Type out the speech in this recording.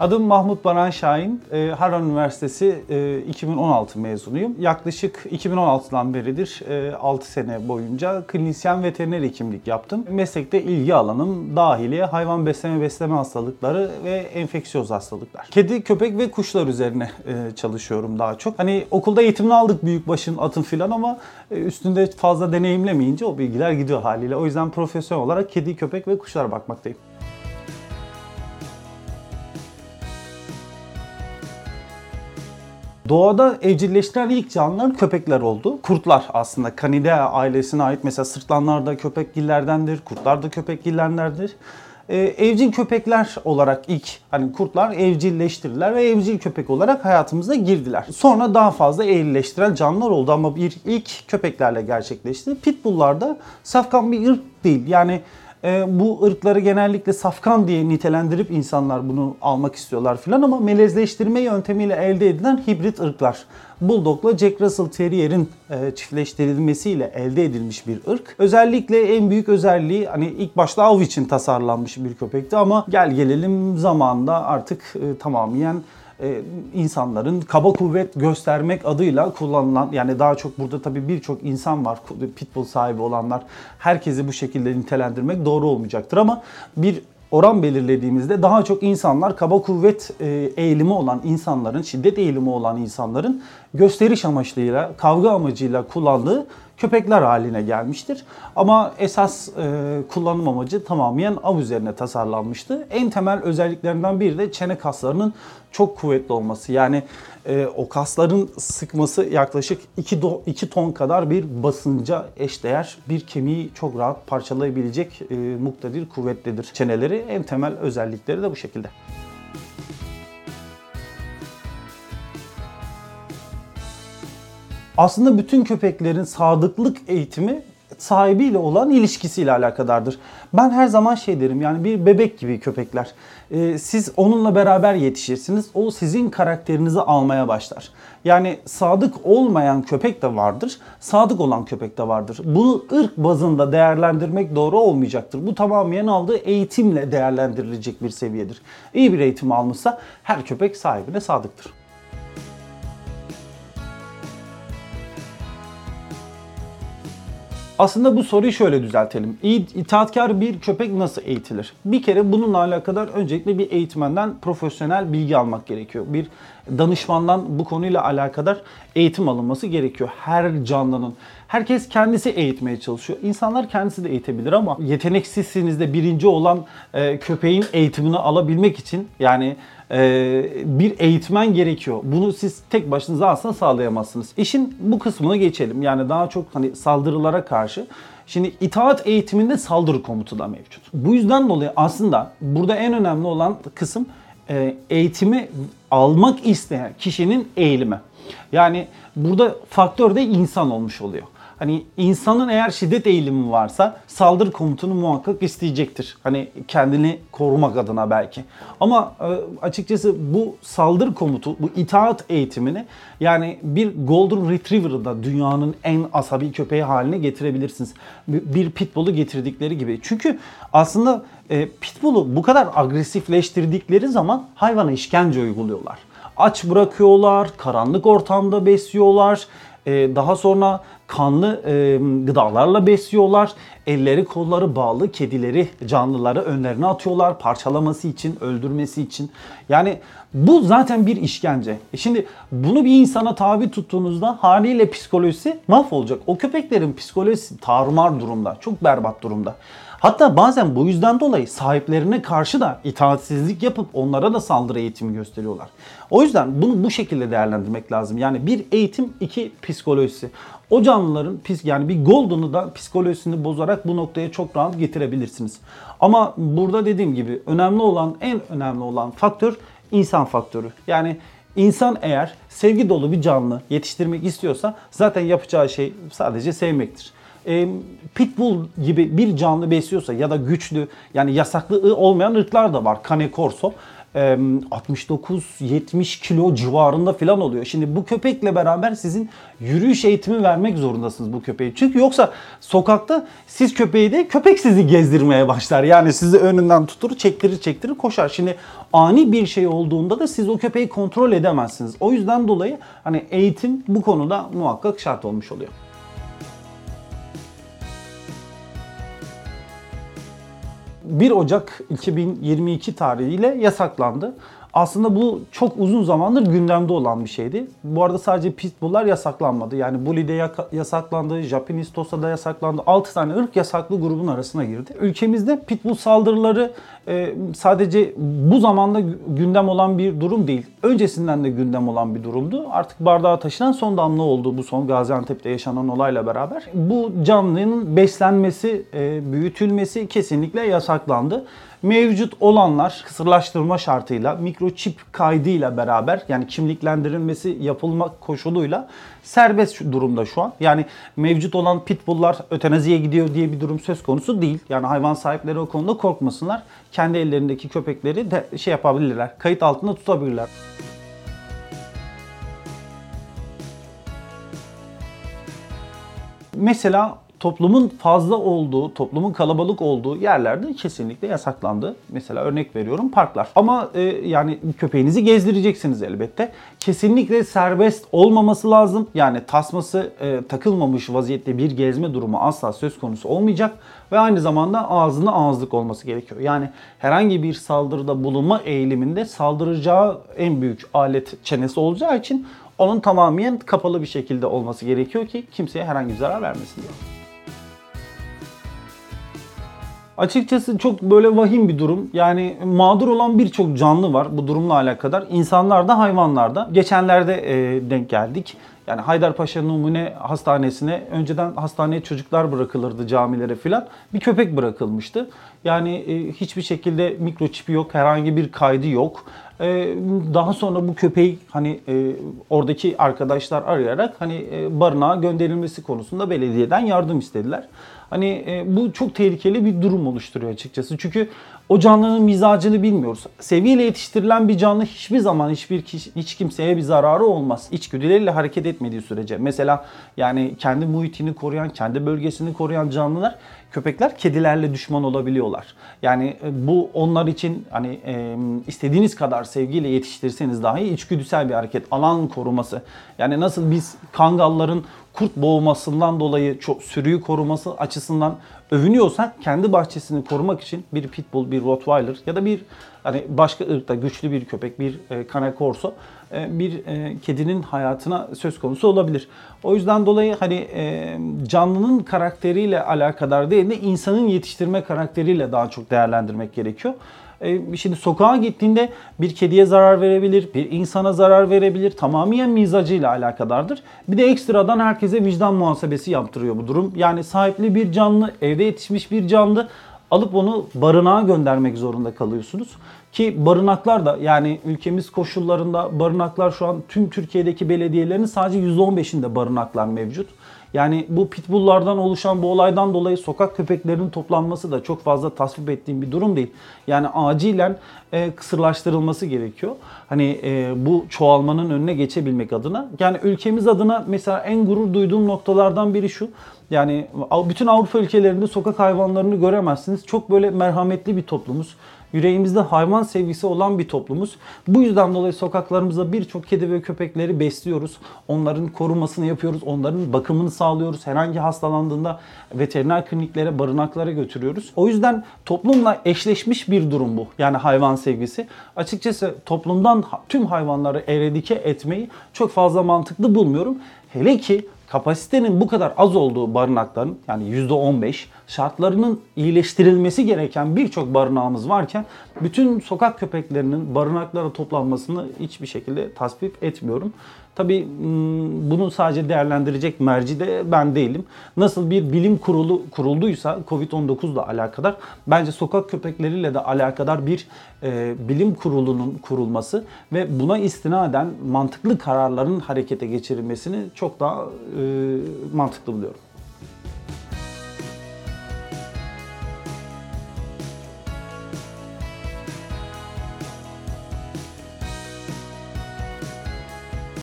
Adım Mahmut Baran Şahin. E, Harran Üniversitesi e, 2016 mezunuyum. Yaklaşık 2016'dan beridir e, 6 sene boyunca klinisyen veteriner hekimlik yaptım. Meslekte ilgi alanım dahiliye hayvan besleme besleme hastalıkları ve enfeksiyöz hastalıklar. Kedi, köpek ve kuşlar üzerine e, çalışıyorum daha çok. Hani okulda eğitimini aldık büyükbaşın, atın filan ama e, üstünde fazla deneyimlemeyince o bilgiler gidiyor haliyle. O yüzden profesyonel olarak kedi, köpek ve kuşlara bakmaktayım. Doğada evcilleştiren ilk canlılar köpekler oldu. Kurtlar aslında Canidae ailesine ait mesela sırtlanlar da köpekgillerdendir, kurtlar da köpekgillerdendir. Ee, evcil köpekler olarak ilk hani kurtlar evcilleştirdiler ve evcil köpek olarak hayatımıza girdiler. Sonra daha fazla evcilleştiren canlılar oldu ama bir ilk köpeklerle gerçekleşti. Pitbulllar da safkan bir ırk değil. Yani bu ırkları genellikle safkan diye nitelendirip insanlar bunu almak istiyorlar filan ama melezleştirme yöntemiyle elde edilen hibrit ırklar. Bulldog'la Jack Russell Terrier'in e, çiftleştirilmesiyle elde edilmiş bir ırk. Özellikle en büyük özelliği hani ilk başta av için tasarlanmış bir köpekti ama gel gelelim zamanda artık e, tamamen e, insanların kaba kuvvet göstermek adıyla kullanılan yani daha çok burada tabii birçok insan var pitbull sahibi olanlar. Herkesi bu şekilde nitelendirmek doğru olmayacaktır ama bir oran belirlediğimizde daha çok insanlar kaba kuvvet e, eğilimi olan insanların, şiddet eğilimi olan insanların gösteriş amaçlıyla, kavga amacıyla kullandığı köpekler haline gelmiştir. Ama esas e, kullanım amacı tamamen av üzerine tasarlanmıştı. En temel özelliklerinden biri de çene kaslarının çok kuvvetli olması. Yani e, o kasların sıkması yaklaşık 2, 2 ton kadar bir basınca eşdeğer bir kemiği çok rahat parçalayabilecek e, muktedir, kuvvetlidir çeneleri. En temel özellikleri de bu şekilde. Aslında bütün köpeklerin sadıklık eğitimi sahibiyle olan ilişkisiyle alakadardır. Ben her zaman şey derim yani bir bebek gibi köpekler. Ee, siz onunla beraber yetişirsiniz. O sizin karakterinizi almaya başlar. Yani sadık olmayan köpek de vardır. Sadık olan köpek de vardır. Bunu ırk bazında değerlendirmek doğru olmayacaktır. Bu tamamen aldığı eğitimle değerlendirilecek bir seviyedir. İyi bir eğitim almışsa her köpek sahibine sadıktır. Aslında bu soruyu şöyle düzeltelim. İtaatkar bir köpek nasıl eğitilir? Bir kere bununla alakadar öncelikle bir eğitmenden profesyonel bilgi almak gerekiyor. Bir danışmandan bu konuyla alakadar eğitim alınması gerekiyor. Her canlının. Herkes kendisi eğitmeye çalışıyor. İnsanlar kendisi de eğitebilir ama yeteneksizsiniz de birinci olan e, köpeğin eğitimini alabilmek için yani e, bir eğitmen gerekiyor. Bunu siz tek başınıza aslında sağlayamazsınız. İşin bu kısmına geçelim. Yani daha çok hani saldırılara karşı Şimdi itaat eğitiminde saldırı komutu da mevcut. Bu yüzden dolayı aslında burada en önemli olan kısım e, eğitimi almak isteyen kişinin eğilimi. Yani burada faktör de insan olmuş oluyor. Hani insanın eğer şiddet eğilimi varsa saldırı komutunu muhakkak isteyecektir. Hani kendini korumak adına belki. Ama e, açıkçası bu saldırı komutu, bu itaat eğitimini yani bir Golden Retriever'ı da dünyanın en asabi köpeği haline getirebilirsiniz. Bir Pitbull'u getirdikleri gibi. Çünkü aslında e, Pitbull'u bu kadar agresifleştirdikleri zaman hayvana işkence uyguluyorlar. Aç bırakıyorlar, karanlık ortamda besliyorlar. E, daha sonra kanlı e, gıdalarla besliyorlar. Elleri kolları bağlı kedileri, canlıları önlerine atıyorlar parçalaması için, öldürmesi için. Yani bu zaten bir işkence. E şimdi bunu bir insana tabi tuttuğunuzda haliyle psikolojisi mahvolacak. O köpeklerin psikolojisi tarumar durumda, çok berbat durumda. Hatta bazen bu yüzden dolayı sahiplerine karşı da itaatsizlik yapıp onlara da saldırı eğitimi gösteriyorlar. O yüzden bunu bu şekilde değerlendirmek lazım. Yani bir eğitim, iki psikolojisi. O canlıların yani bir Golden'ı da psikolojisini bozarak bu noktaya çok rahat getirebilirsiniz. Ama burada dediğim gibi önemli olan en önemli olan faktör insan faktörü. Yani insan eğer sevgi dolu bir canlı yetiştirmek istiyorsa zaten yapacağı şey sadece sevmektir e, pitbull gibi bir canlı besliyorsa ya da güçlü yani yasaklı olmayan ırklar da var. Cane Corso. 69-70 kilo civarında falan oluyor. Şimdi bu köpekle beraber sizin yürüyüş eğitimi vermek zorundasınız bu köpeği. Çünkü yoksa sokakta siz köpeği de köpek sizi gezdirmeye başlar. Yani sizi önünden tutur, çektirir çektirir koşar. Şimdi ani bir şey olduğunda da siz o köpeği kontrol edemezsiniz. O yüzden dolayı hani eğitim bu konuda muhakkak şart olmuş oluyor. 1 Ocak 2022 tarihiyle yasaklandı. Aslında bu çok uzun zamandır gündemde olan bir şeydi. Bu arada sadece pitbulllar yasaklanmadı. Yani Bully'de yasaklandı, Japanese Tosa'da yasaklandı. 6 tane ırk yasaklı grubun arasına girdi. Ülkemizde pitbull saldırıları sadece bu zamanda gündem olan bir durum değil. Öncesinden de gündem olan bir durumdu. Artık bardağa taşınan son damla oldu bu son Gaziantep'te yaşanan olayla beraber. Bu canlının beslenmesi, e, büyütülmesi kesinlikle yasaklandı mevcut olanlar kısırlaştırma şartıyla mikroçip kaydıyla beraber yani kimliklendirilmesi yapılmak koşuluyla serbest durumda şu an. Yani mevcut olan pitbulllar ötenaziye gidiyor diye bir durum söz konusu değil. Yani hayvan sahipleri o konuda korkmasınlar. Kendi ellerindeki köpekleri de şey yapabilirler. Kayıt altında tutabilirler. Mesela toplumun fazla olduğu, toplumun kalabalık olduğu yerlerde kesinlikle yasaklandı. Mesela örnek veriyorum parklar. Ama e, yani köpeğinizi gezdireceksiniz elbette. Kesinlikle serbest olmaması lazım. Yani tasması e, takılmamış vaziyette bir gezme durumu asla söz konusu olmayacak. Ve aynı zamanda ağzına ağızlık olması gerekiyor. Yani herhangi bir saldırıda bulunma eğiliminde saldıracağı en büyük alet çenesi olacağı için onun tamamen kapalı bir şekilde olması gerekiyor ki kimseye herhangi bir zarar vermesin diye. Açıkçası çok böyle vahim bir durum. Yani mağdur olan birçok canlı var bu durumla alakadar. İnsanlar da hayvanlar da. Geçenlerde e, denk geldik. Yani Haydarpaşa Numune Hastanesi'ne önceden hastaneye çocuklar bırakılırdı camilere filan. Bir köpek bırakılmıştı. Yani e, hiçbir şekilde mikroçipi yok, herhangi bir kaydı yok. E, daha sonra bu köpeği hani e, oradaki arkadaşlar arayarak hani e, barınağa gönderilmesi konusunda belediyeden yardım istediler. Hani e, bu çok tehlikeli bir durum oluşturuyor açıkçası. Çünkü o canlının mizacını bilmiyoruz. Seviyeyle yetiştirilen bir canlı hiçbir zaman hiçbir kişi, hiç kimseye bir zararı olmaz. İçgüdüleriyle hareket etmediği sürece. Mesela yani kendi muhitini koruyan, kendi bölgesini koruyan canlılar köpekler kedilerle düşman olabiliyorlar. Yani e, bu onlar için hani e, istediğiniz kadar sevgiyle yetiştirseniz dahi içgüdüsel bir hareket. Alan koruması. Yani nasıl biz kangalların kurt boğmasından dolayı çok sürüyü koruması açısından övünüyorsak kendi bahçesini korumak için bir pitbull, bir rottweiler ya da bir hani başka ırkta güçlü bir köpek, bir e, cane corso e, bir e, kedinin hayatına söz konusu olabilir. O yüzden dolayı hani e, canlının karakteriyle alakadar değil de insanın yetiştirme karakteriyle daha çok değerlendirmek gerekiyor. Şimdi sokağa gittiğinde bir kediye zarar verebilir, bir insana zarar verebilir. Tamamen mizacıyla alakadardır. Bir de ekstradan herkese vicdan muhasebesi yaptırıyor bu durum. Yani sahipli bir canlı, evde yetişmiş bir canlı alıp onu barınağa göndermek zorunda kalıyorsunuz. Ki barınaklar da yani ülkemiz koşullarında barınaklar şu an tüm Türkiye'deki belediyelerin sadece %15'inde barınaklar mevcut. Yani bu pitbulllardan oluşan bu olaydan dolayı sokak köpeklerinin toplanması da çok fazla tasvip ettiğim bir durum değil. Yani acilen e, kısırlaştırılması gerekiyor. Hani e, bu çoğalmanın önüne geçebilmek adına. Yani ülkemiz adına mesela en gurur duyduğum noktalardan biri şu. Yani bütün Avrupa ülkelerinde sokak hayvanlarını göremezsiniz. Çok böyle merhametli bir toplumuz yüreğimizde hayvan sevgisi olan bir toplumuz. Bu yüzden dolayı sokaklarımızda birçok kedi ve köpekleri besliyoruz. Onların korumasını yapıyoruz. Onların bakımını sağlıyoruz. Herhangi hastalandığında veteriner kliniklere, barınaklara götürüyoruz. O yüzden toplumla eşleşmiş bir durum bu. Yani hayvan sevgisi. Açıkçası toplumdan tüm hayvanları eradike etmeyi çok fazla mantıklı bulmuyorum. Hele ki kapasitenin bu kadar az olduğu barınakların yani %15 şartlarının iyileştirilmesi gereken birçok barınağımız varken bütün sokak köpeklerinin barınaklara toplanmasını hiçbir şekilde tasvip etmiyorum. Tabi hmm, bunu sadece değerlendirecek merci de ben değilim. Nasıl bir bilim kurulu kurulduysa Covid-19 ile alakadar bence sokak köpekleriyle de alakadar bir e, bilim kurulunun kurulması ve buna istinaden mantıklı kararların harekete geçirilmesini çok daha e, mantıklı buluyorum.